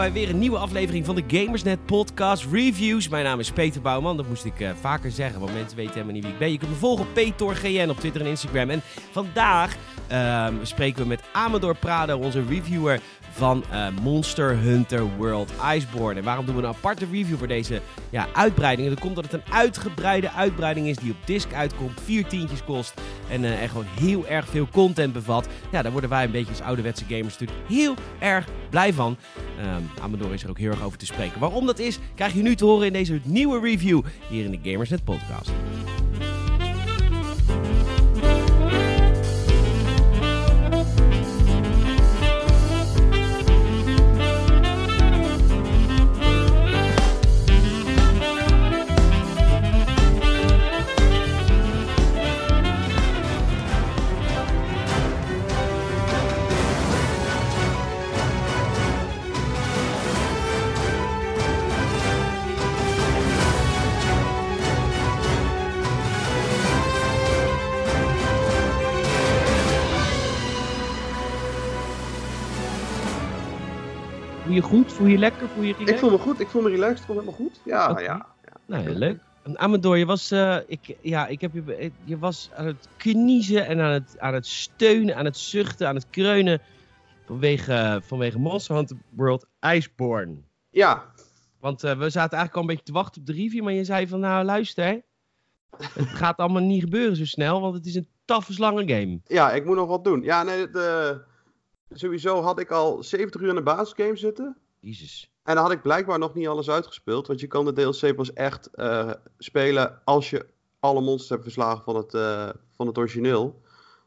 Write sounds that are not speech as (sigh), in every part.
Bij weer een nieuwe aflevering van de Gamersnet Podcast Reviews. Mijn naam is Peter Bouwman, dat moest ik uh, vaker zeggen, want mensen weten helemaal niet wie ik ben. Je kunt me volgen op PetorGN op Twitter en Instagram. En vandaag uh, spreken we met Amador Prado, onze reviewer van uh, Monster Hunter World Iceborne. En waarom doen we een aparte review voor deze ja, uitbreiding? Dat komt omdat het een uitgebreide uitbreiding is die op disc uitkomt, vier tientjes kost en uh, er gewoon heel erg veel content bevat. Ja, daar worden wij een beetje als ouderwetse gamers natuurlijk heel erg blij van. Um, Amador is er ook heel erg over te spreken. Waarom dat is, krijg je nu te horen in deze nieuwe review hier in de Gamersnet podcast. Voel je goed? Voel je lekker? Voel je relaxed? Ik voel me goed, ik voel me relaxed, ik voel me helemaal goed. Ja, ja. ja. Nou, heel leuk. Amador, je was, eh, ik, ja, ik heb je, je was aan het kniezen en aan het, aan het steunen, aan het zuchten, aan het kreunen vanwege, vanwege Monster Hunter World Iceborne. Ja, Want eh, we zaten eigenlijk al een beetje te wachten op de review, maar je zei van, nou luister, het gaat allemaal niet gebeuren zo snel, want het is een taffe slange game. ja, ik moet nog wat doen. Ja, nee, de, sowieso had ik al 70 uur in de basisgame zitten. Jezus. En dan had ik blijkbaar nog niet alles uitgespeeld. Want je kan de DLC pas echt eh, spelen als je alle monsters hebt verslagen van het, eh, van het origineel.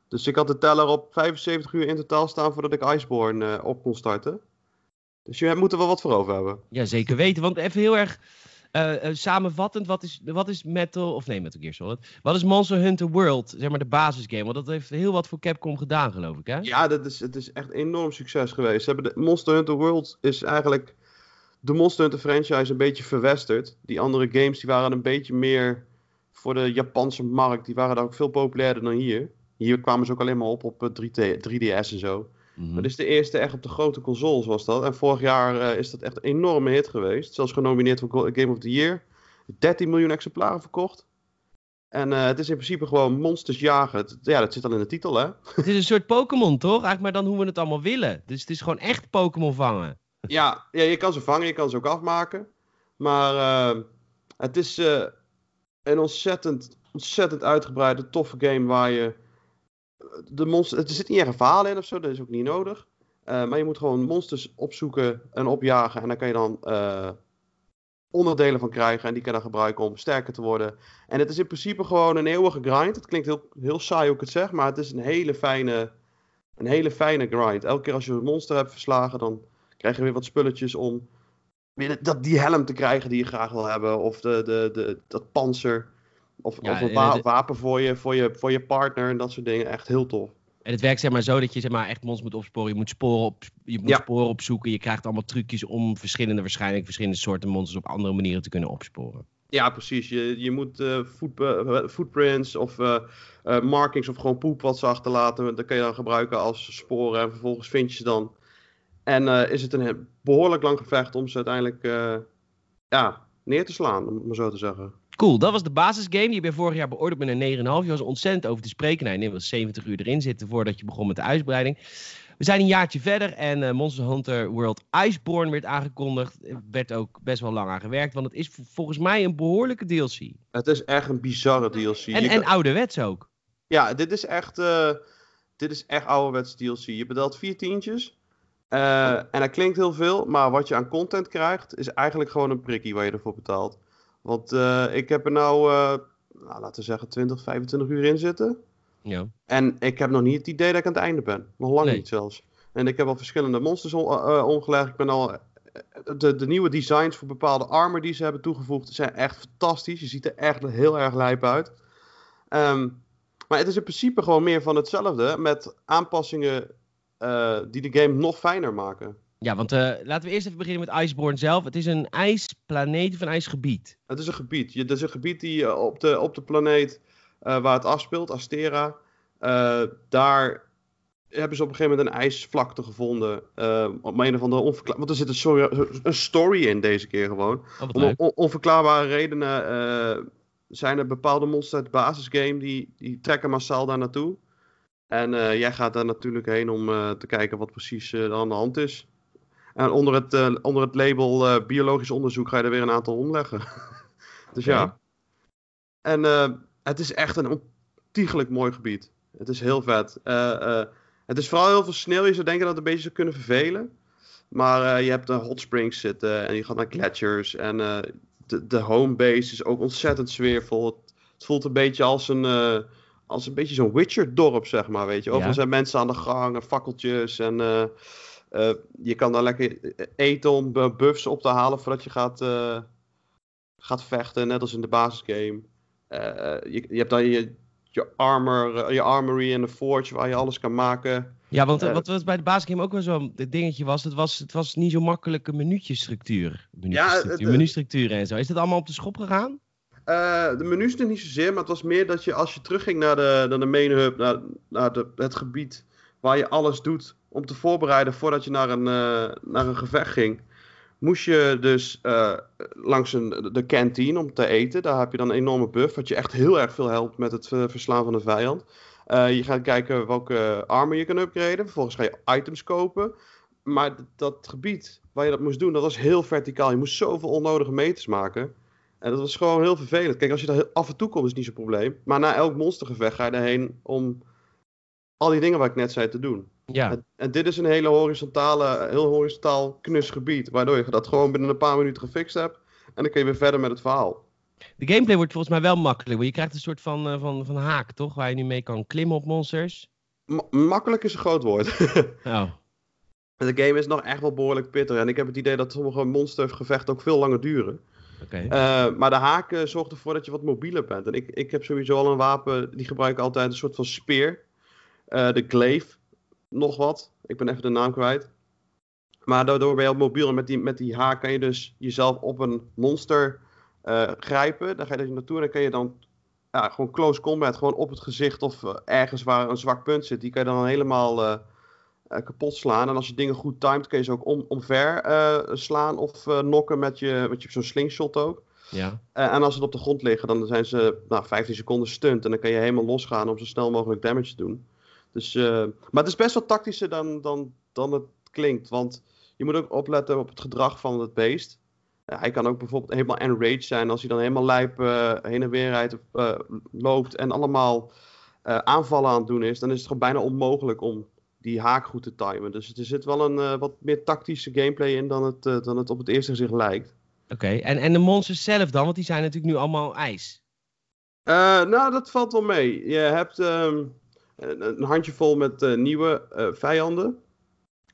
Dus ik had de teller op 75 uur in totaal staan voordat ik Iceborne eh, op kon starten. Dus je moet er wel wat voor over hebben. Ja, zeker weten. Want even heel erg eh, eh, samenvattend, wat is, wat is Metal, of nee, Metal Gear Solid, wat is Monster Hunter World, zeg maar de basisgame? Want dat heeft heel wat voor Capcom gedaan, geloof ik, hè? Ja, dat is, het is echt enorm succes geweest. Ze hebben de Monster Hunter World is eigenlijk de Monster Hunter franchise een beetje verwesterd. Die andere games die waren een beetje meer voor de Japanse markt. Die waren daar ook veel populairder dan hier. Hier kwamen ze ook alleen maar op op eh, 3D, 3DS en zo. Maar dit is de eerste echt op de grote consoles was dat. En vorig jaar eh, is dat echt een enorme hit geweest. Zelfs genomineerd voor Game of the Year. 13 miljoen exemplaren verkocht. En eh, het is in principe gewoon monsters jagen. Ja, dat zit al in de titel, hè? (laughs) Het is een soort Pokémon, toch? Eigenlijk maar dan hoe we het allemaal willen. Dus het is gewoon echt Pokémon vangen. Ja, ja, je kan ze vangen, je kan ze ook afmaken. Maar eh, het is een ontzettend, ontzettend uitgebreide, toffe game waar je de monsters. Er zit niet echt een in of zo, dat is ook niet nodig. Eh, maar je moet gewoon monsters opzoeken en opjagen. En daar kan je dan eh, onderdelen van krijgen. En die kan je dan gebruiken om sterker te worden. En het is in principe gewoon een eeuwige grind. Het klinkt heel, heel saai hoe ik het zeg, maar het is een hele fijne, een hele fijne grind. Elke keer als je een monster hebt verslagen, dan krijg je weer wat spulletjes om weer dat, die helm te krijgen die je graag wil hebben. Of de, de, de, dat panzer. Of, Ja, of een wa- wapen voor je, voor, je, voor je partner en dat soort dingen. Echt heel tof. En het werkt zeg maar zo dat je zeg maar, echt monsters moet opsporen. Je moet sporen, op, je moet Ja. sporen opzoeken. Je krijgt allemaal trucjes om verschillende, waarschijnlijk verschillende soorten monsters op andere manieren te kunnen opsporen. Ja, precies. Je, je moet foot, eh, footprints of eh, markings of gewoon poep wat ze achterlaten. Dat kan je dan gebruiken als sporen en vervolgens vind je ze dan. En is het een behoorlijk lang gevecht om ze uiteindelijk ja, neer te slaan, om maar zo te zeggen. Cool, dat was de basisgame. Die heb je vorig jaar beoordeeld met een 9,5. Je was ontzettend over te spreken. Nou, je wel 70 uur erin zitten voordat je begon met de uitbreiding. We zijn een jaartje verder en eh, Monster Hunter World Iceborne werd aangekondigd. Er werd ook best wel lang aan gewerkt, want het is volgens mij een behoorlijke DLC. Het is echt een bizarre DLC. En, Je en kan- ouderwets ook. Ja, dit is echt, eh dit is echt ouderwets DLC. Je betaalt vier tientjes. eh, en dat klinkt heel veel, maar wat je aan content krijgt, is eigenlijk gewoon een prikkie waar je ervoor betaalt. Want eh, ik heb er nou, eh, nou, laten we zeggen, 20, 25 uur in zitten. Ja. En ik heb nog niet het idee dat ik aan het einde ben. Nog lang Nee. niet zelfs. En ik heb al verschillende monsters on- eh, omgelegd. Ik ben al. De, de nieuwe designs voor bepaalde armor die ze hebben toegevoegd zijn echt fantastisch. Je ziet er echt heel erg lijp uit. Ehm, maar het is in principe gewoon meer van hetzelfde. Met aanpassingen die de game nog fijner maken. Ja, want eh, laten we eerst even beginnen met Iceborne zelf. Het is een ijsplaneet of een ijsgebied. Het is een gebied. Het is een gebied die eh, op de, op de planeet eh, waar het afspeelt, Astera. daar hebben ze op een gegeven moment een ijsvlakte gevonden. Op een of andere onverklaarbare... Want er zit een, sorry, een story in deze keer gewoon. Oh, Om on onverklaarbare redenen zijn er bepaalde monsters uit het basisgame die, die trekken massaal daar naartoe. En jij gaat daar natuurlijk heen om te kijken wat precies er aan de hand is. En onder het, onder het label biologisch onderzoek ga je er weer een aantal omleggen. (laughs) dus ja. En het is echt een ontiegelijk mooi gebied. Het is heel vet. Het is vooral heel veel sneeuw. Je zou denken dat het een beetje zou kunnen vervelen. Maar je hebt de hot springs zitten en je gaat naar gletsjers. En de, de homebase is ook ontzettend sfeervol. Het, het voelt een beetje als een, als een beetje zo'n Witcher-dorp, zeg maar. Weet je. Overal ja. zijn mensen aan de gang en fakkeltjes. En je kan daar lekker eten om buffs op te halen voordat je gaat, gaat vechten. Net als in de basisgame. je, je hebt dan je, je, armor, je armory en de forge waar je alles kan maken. Ja, want wat, wat bij de basisgame ook wel zo'n dingetje was, het was, het was niet zo makkelijke minuutjestructuur. Minuutjestructuur, ja, menustructuren en zo. Is dat allemaal op de schop gegaan? Uh, de menus niet zozeer, maar het was meer dat je als je terugging naar de, naar de main hub, naar, naar de, het gebied waar je alles doet om te voorbereiden voordat je naar een, uh, naar een gevecht ging, moest je dus uh, langs een, de kantine om te eten. Daar heb je dan een enorme buff, wat je echt heel erg veel helpt met het verslaan van de vijand. Je gaat kijken welke armor je kan upgraden. Vervolgens ga je items kopen. Maar dat gebied waar je dat moest doen, dat was heel verticaal. Je moest zoveel onnodige meters maken. En dat was gewoon heel vervelend. Kijk, als je daar af en toe komt, is niet zo'n probleem. Maar na elk monstergevecht ga je erheen om al die dingen waar ik net zei te doen. Ja. En, en, dit is een hele horizontale, heel horizontaal knus gebied. Waardoor je dat gewoon binnen een paar minuten gefixt hebt. En dan kun je weer verder met het verhaal. De gameplay wordt volgens mij wel makkelijk. Want je krijgt een soort van, uh, van, van haak, toch? Waar je nu mee kan klimmen op monsters. Ma makkelijk is een groot woord. (laughs) oh. De game is nog echt wel behoorlijk pittig. En ik heb het idee dat sommige monstergevechten ook veel langer duren. Okay. Uh, maar de haak zorgt ervoor dat je wat mobieler bent. En ik, ik heb sowieso al een wapen, die gebruik ik altijd een soort van speer. De glaive, nog wat. Ik ben even de naam kwijt. Maar daardoor ben je op mobiel en met die, met die haak kan je dus jezelf op een monster uh, grijpen. Dan ga je er naartoe en dan kan je dan ja, gewoon close combat, gewoon op het gezicht of uh, ergens waar een zwak punt zit, die kan je dan helemaal uh, kapot slaan. En als je dingen goed timed, kun je ze ook om, omver slaan of nokken met je, met je zo'n slingshot ook. Ja. en als ze op de grond liggen, dan zijn ze nou, 15 seconden stunt en dan kan je helemaal losgaan om zo snel mogelijk damage te doen. Dus, maar het is best wel tactischer dan, dan, dan het klinkt, want je moet ook opletten op het gedrag van het beest. Uh, hij kan ook bijvoorbeeld helemaal enraged zijn als hij dan helemaal lijp uh, heen en weer rijdt, uh, loopt en allemaal aanvallen aan het doen is. Dan is het gewoon bijna onmogelijk om die haak goed te timen. Dus er zit wel een wat meer tactische gameplay in dan het, dan het op het eerste gezicht lijkt. Oké, okay. en, en de monsters zelf dan? Want die zijn natuurlijk nu allemaal ijs. nou, dat valt wel mee. Je hebt um, een handjevol met nieuwe vijanden.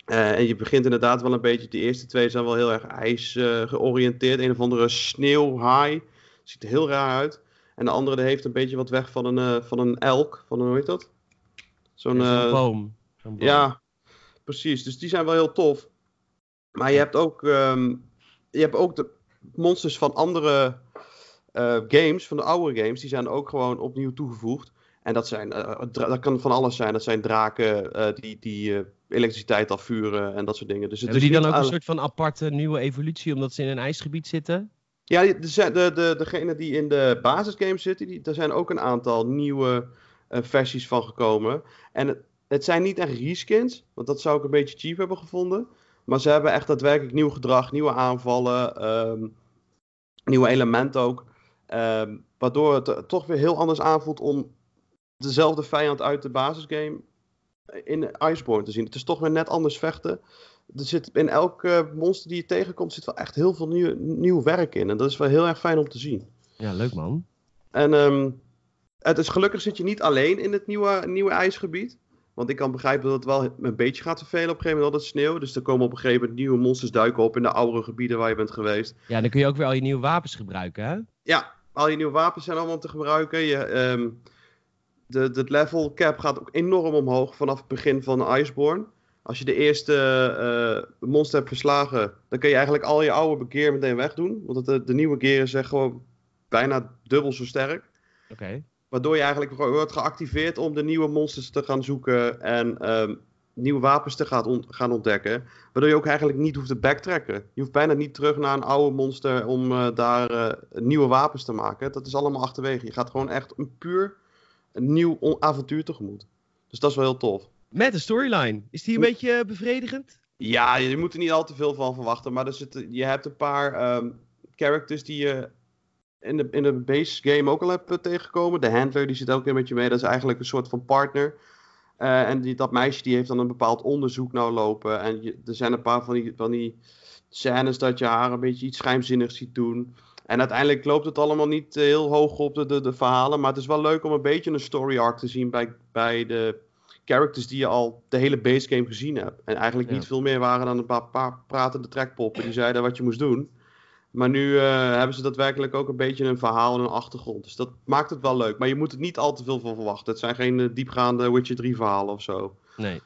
Uh, en je begint inderdaad wel een beetje, de eerste twee zijn wel heel erg ijs uh, georiënteerd. Een of andere sneeuwhaai. Ziet er heel raar uit. En de andere heeft een beetje wat weg van een, uh, van een elk. Van een, hoe heet dat? Zo'n zo boom. boom. Ja, precies. Dus die zijn wel heel tof. Maar je hebt ook, um, je hebt ook de monsters van andere games, van de oude games. Die zijn ook gewoon opnieuw toegevoegd. En dat, zijn, dat kan van alles zijn. Dat zijn draken die... die elektriciteit afvuren en dat soort dingen. Dus het Hebben die dan ook een soort van aparte nieuwe evolutie omdat ze in een ijsgebied zitten? Ja, de, de, de, degene die in de basisgame zitten, die, er zijn ook een aantal nieuwe versies van gekomen. En het, het, zijn niet echt reskins, want dat zou ik een beetje cheap hebben gevonden. Maar ze hebben echt daadwerkelijk nieuw gedrag, nieuwe aanvallen, um, nieuwe elementen ook. Um, waardoor het toch weer heel anders aanvoelt om dezelfde vijand uit de basisgame in Iceborne te zien. Het is toch weer net anders vechten. Er zit in elk monster die je tegenkomt zit wel echt heel veel nieuw, nieuw werk in. En dat is wel heel erg fijn om te zien. Ja, leuk man. En um, het is gelukkig zit je niet alleen in het nieuwe, nieuwe ijsgebied. Want ik kan begrijpen dat het wel een beetje gaat vervelen op een gegeven moment dat het sneeuw. Dus er komen op een gegeven moment nieuwe monsters duiken op in de oudere gebieden waar je bent geweest. Ja, dan kun je ook weer al je nieuwe wapens gebruiken, hè? Ja, al je nieuwe wapens zijn allemaal te gebruiken. Je, um, de, de level cap gaat ook enorm omhoog vanaf het begin van Iceborne. Als je de eerste uh, monster hebt verslagen, dan kun je eigenlijk al je oude gear meteen wegdoen. Want de, de nieuwe gear is echt gewoon bijna dubbel zo sterk. Oké. Okay. Waardoor je eigenlijk wordt geactiveerd om de nieuwe monsters te gaan zoeken. En um, nieuwe wapens te gaat on- gaan ontdekken. Waardoor je ook eigenlijk niet hoeft te backtracken. Je hoeft bijna niet terug naar een oude monster om eh, daar eh, nieuwe wapens te maken. Dat is allemaal achterwege. Je gaat gewoon echt een puur een nieuw on- avontuur tegemoet. Dus dat is wel heel tof. Met de storyline. Is die een beetje eh, bevredigend? Ja, je moet er niet al te veel van verwachten. Maar er zitten, je hebt een paar ehm, characters die je in de, in de base game ook al hebt eh, tegengekomen. De handler die zit ook een met je mee. Dat is eigenlijk een soort van partner. Eh, en die, dat meisje die heeft dan een bepaald onderzoek nou lopen. En je, er zijn een paar van die, van die scènes dat je haar een beetje iets geheimzinnigs ziet doen. En uiteindelijk loopt het allemaal niet eh, heel hoog op de, de, de verhalen. Maar het is wel leuk om een beetje een story arc te zien bij, bij de characters die je al de hele base game gezien hebt. En eigenlijk Ja. niet veel meer waren dan een paar, paar pratende trekpoppen die zeiden wat je moest doen. Maar nu eh, hebben ze daadwerkelijk ook een beetje een verhaal en een achtergrond. Dus dat maakt het wel leuk. Maar je moet er niet al te veel van verwachten. Het zijn geen eh, diepgaande Witcher 3 verhalen of zo. Nee.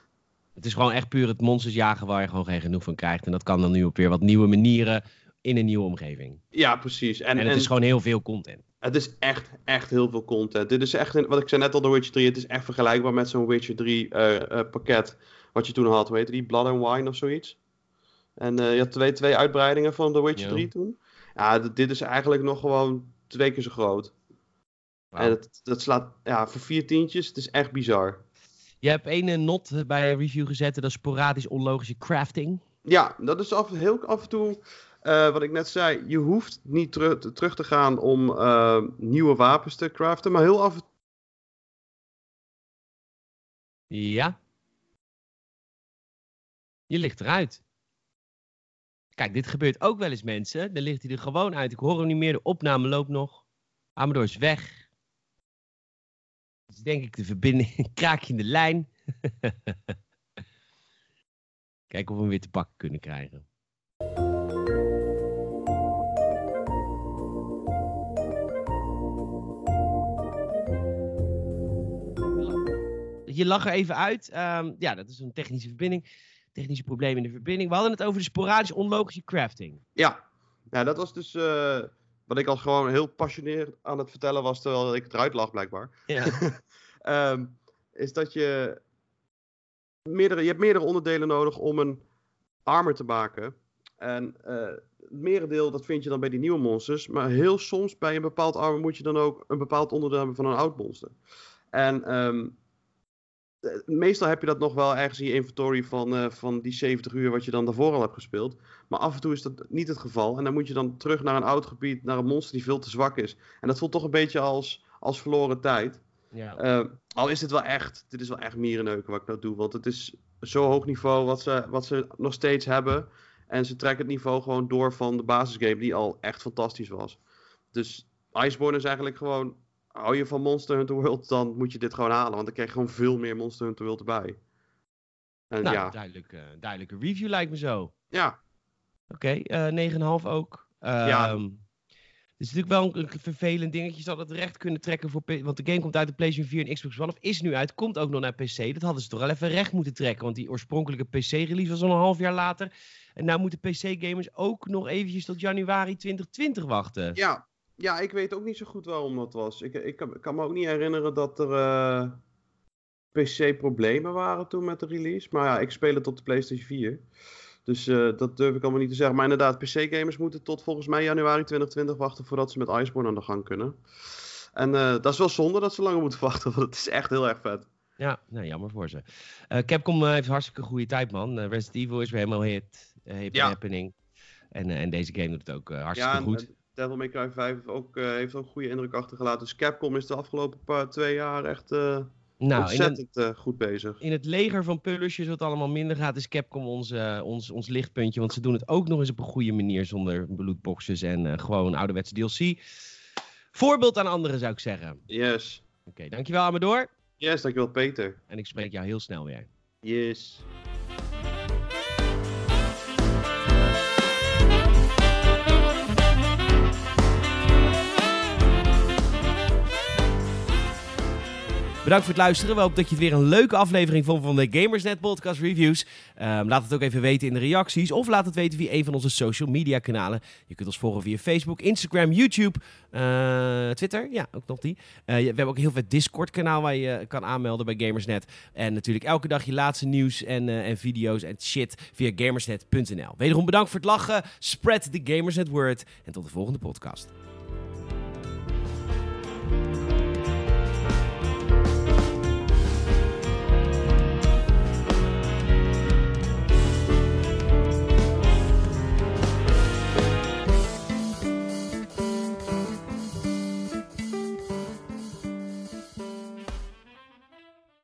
Het is gewoon echt puur het monsters jagen waar je gewoon geen genoeg van krijgt. En dat kan dan nu op weer wat nieuwe manieren in een nieuwe omgeving. Ja, precies. En, En, en het is gewoon heel veel content. het is echt, echt heel veel content. Dit is echt, wat ik zei net al, The Witcher 3. Het is echt vergelijkbaar met zo'n Witcher 3 eh, eh, pakket. Wat je toen had, weet je die? Blood and Wine of zoiets. En eh, je had twee, twee uitbreidingen van The Witcher Ja. 3 toen. Ja, dit is eigenlijk nog gewoon twee keer zo groot. En dat, dat slaat, ja, voor vier tientjes, het is echt bizar. Je hebt één not bij een review gezet. Dat is sporadisch onlogische crafting. Ja, dat is af, heel af en toe, eh, wat ik net zei, je hoeft niet teru- te- terug te gaan om eh, nieuwe wapens te craften, maar heel af en Ja. Je ligt eruit. Kijk, dit gebeurt ook wel eens, mensen. Dan ligt hij er gewoon uit. Ik hoor hem niet meer. De opname loopt nog. Amador is weg. Dus denk ik de verbinding. (laughs) Kraakje in de lijn. (laughs) Kijken of we hem weer te pakken kunnen krijgen. Je lag er even uit. Ehm, ja, dat is een technische verbinding. Technische probleem in de verbinding. We hadden het over de sporadisch onlogische crafting. Ja, ja dat was dus eh, wat ik al gewoon heel passioneerd aan het vertellen was, terwijl ik eruit lag blijkbaar. Ja. (laughs) Ehm, is dat je meerdere, je hebt meerdere onderdelen nodig om een armor te maken. En eh, het merendeel, dat vind je dan bij die nieuwe monsters. Maar heel soms bij een bepaald armor moet je dan ook een bepaald onderdeel hebben van een oud monster. En ehm, eh, meestal heb je dat nog wel ergens in je inventory van, eh, van die 70 uur wat je dan daarvoor al hebt gespeeld. Maar af en toe is dat niet het geval. En dan moet je dan terug naar een oud gebied, naar een monster die veel te zwak is. En dat voelt toch een beetje als, als verloren tijd. ja. Eh, al is dit wel echt, dit is wel echt mierenneuken wat ik nou doe. Want het is zo hoog niveau wat ze, wat ze nog steeds hebben. En ze trekken het niveau gewoon door van de basisgame die al echt fantastisch was. Dus Iceborne is eigenlijk gewoon, hou je van Monster Hunter World, dan moet je dit gewoon halen. Want dan krijg je gewoon veel meer Monster Hunter World erbij. En nou, ja, duidelijk, eh, duidelijke review lijkt me zo. ja, Oké, eh 9,5 ook. Ja. Ehm, Het is natuurlijk wel een, een vervelend dingetje. Je zal het recht kunnen trekken voor... Want de game komt uit de PlayStation 4 en Xbox One. Of is nu uit. Komt ook nog naar PC. Dat hadden ze toch wel even recht moeten trekken. Want die oorspronkelijke PC-release was al een half jaar later. En nou moeten PC-gamers ook nog eventjes tot januari 2020 wachten. ja. Ja, ik weet ook niet zo goed waarom dat was. Ik, ik, kan, ik kan me ook niet herinneren dat er eh, PC-problemen waren toen met de release. Maar ja, ik speel het op de PlayStation 4. Dus eh, dat durf ik allemaal niet te zeggen. Maar inderdaad, PC-gamers moeten tot volgens mij januari 2020 wachten voordat ze met Iceborne aan de gang kunnen. En eh, dat is wel zonde dat ze langer moeten (laughs) wachten, want het is echt heel erg vet. Ja, nou, jammer voor ze. Capcom heeft hartstikke goede tijd, man. Resident Evil is weer helemaal hit. heeft Ja. happening. En, en deze game doet het ook hartstikke Ja, en, goed. Devil May Cry 5 heeft ook, eh, heeft ook een goede indruk achtergelaten. Dus Capcom is de afgelopen paar, twee jaar echt eh, nou, ontzettend eh, goed bezig. in het leger van publishers wat allemaal minder gaat, is Capcom ons, ons, ons lichtpuntje. Want ze doen het ook nog eens op een goede manier zonder bloedboxes en gewoon ouderwetse DLC. Voorbeeld aan anderen zou ik zeggen. Oké, Yes. dankjewel Amador. Yes, dankjewel Peter. En ik spreek jou heel snel weer. Yes. Bedankt voor het luisteren. We hopen dat je het weer een leuke aflevering vond van de Gamersnet Podcast Reviews. Ehm, laat het ook even weten in de reacties. Of laat het weten via een van onze social media kanalen. Je kunt ons volgen via Facebook, Instagram, YouTube, eh, Twitter. Ja, ook nog die. Eh, we hebben ook een heel vet Discord kanaal waar je kan aanmelden bij Gamersnet. En natuurlijk elke dag je laatste nieuws en, eh, en video's en shit via gamersnet.nl. Wederom bedankt voor het lachen. Spread the Gamersnet word. En tot de volgende podcast.